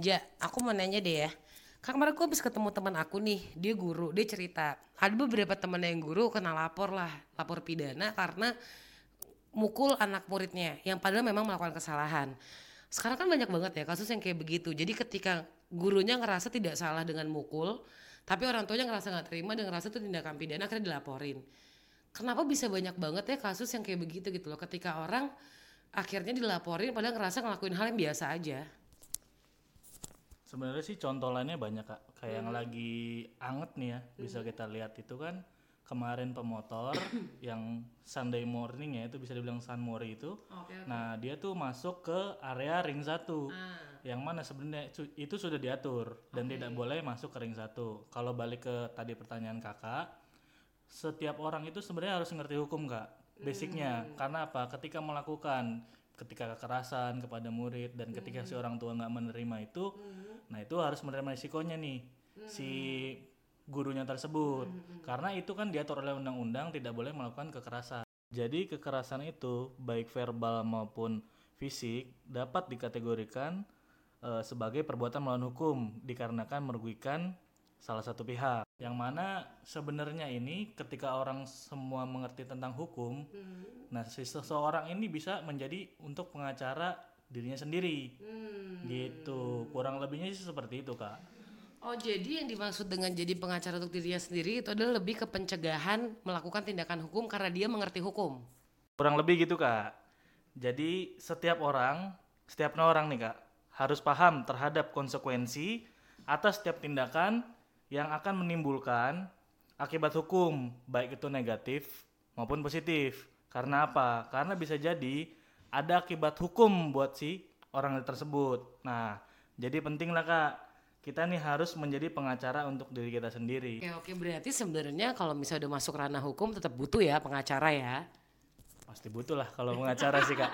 Ja, aku mau nanya deh ya. Kan kemarin aku habis ketemu teman aku nih, dia guru, dia cerita. Ada beberapa teman yang guru kena lapor lah, lapor pidana karena mukul anak muridnya yang padahal memang melakukan kesalahan. Sekarang kan banyak banget ya kasus yang kayak begitu. Jadi ketika gurunya ngerasa tidak salah dengan mukul, tapi orang tuanya ngerasa nggak terima dan ngerasa itu tindakan pidana akhirnya dilaporin. Kenapa bisa banyak banget ya kasus yang kayak begitu gitu loh ketika orang akhirnya dilaporin padahal ngerasa ngelakuin hal yang biasa aja. Sebenarnya sih contoh lainnya banyak kak. Kayak yang lagi anget nih ya, bisa kita lihat itu kan kemarin pemotor yang Sunday morning ya itu bisa dibilang Sun Mori itu. Oke. Nah dia tuh masuk ke area ring satu, Ah. yang mana sebenarnya itu sudah diatur dan tidak boleh masuk ke ring satu. Kalau balik ke tadi pertanyaan kakak, setiap orang itu sebenarnya harus ngerti hukum kak, basicnya. Karena apa? Ketika melakukan ketika kekerasan kepada murid dan ketika si orang tua nggak menerima itu, nah itu harus menerima risikonya nih si gurunya tersebut. Karena itu kan diatur oleh undang-undang tidak boleh melakukan kekerasan. Jadi kekerasan itu baik verbal maupun fisik dapat dikategorikan eh, sebagai perbuatan melawan hukum dikarenakan merugikan salah satu pihak. Yang mana sebenarnya ini ketika orang semua mengerti tentang hukum, nah si seseorang ini bisa menjadi untuk pengacara dirinya sendiri. Gitu. Kurang lebihnya sih seperti itu, Kak. Oh jadi yang dimaksud dengan jadi pengacara untuk dirinya sendiri itu adalah lebih ke pencegahan melakukan tindakan hukum karena dia mengerti hukum. Kurang lebih gitu kak. Jadi setiap orang, setiap orang nih kak, harus paham terhadap konsekuensi atas setiap tindakan yang akan menimbulkan akibat hukum, baik itu negatif maupun positif. Karena apa? Karena bisa jadi ada akibat hukum buat si orang tersebut. Nah, jadi penting lah kak, kita nih harus menjadi pengacara untuk diri kita sendiri. Oke oke berarti sebenarnya kalau misalnya udah masuk ranah hukum tetap butuh ya pengacara ya. Pasti butuh lah kalau pengacara sih kak.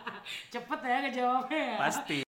Cepet ya ngejawabnya ya. Pasti.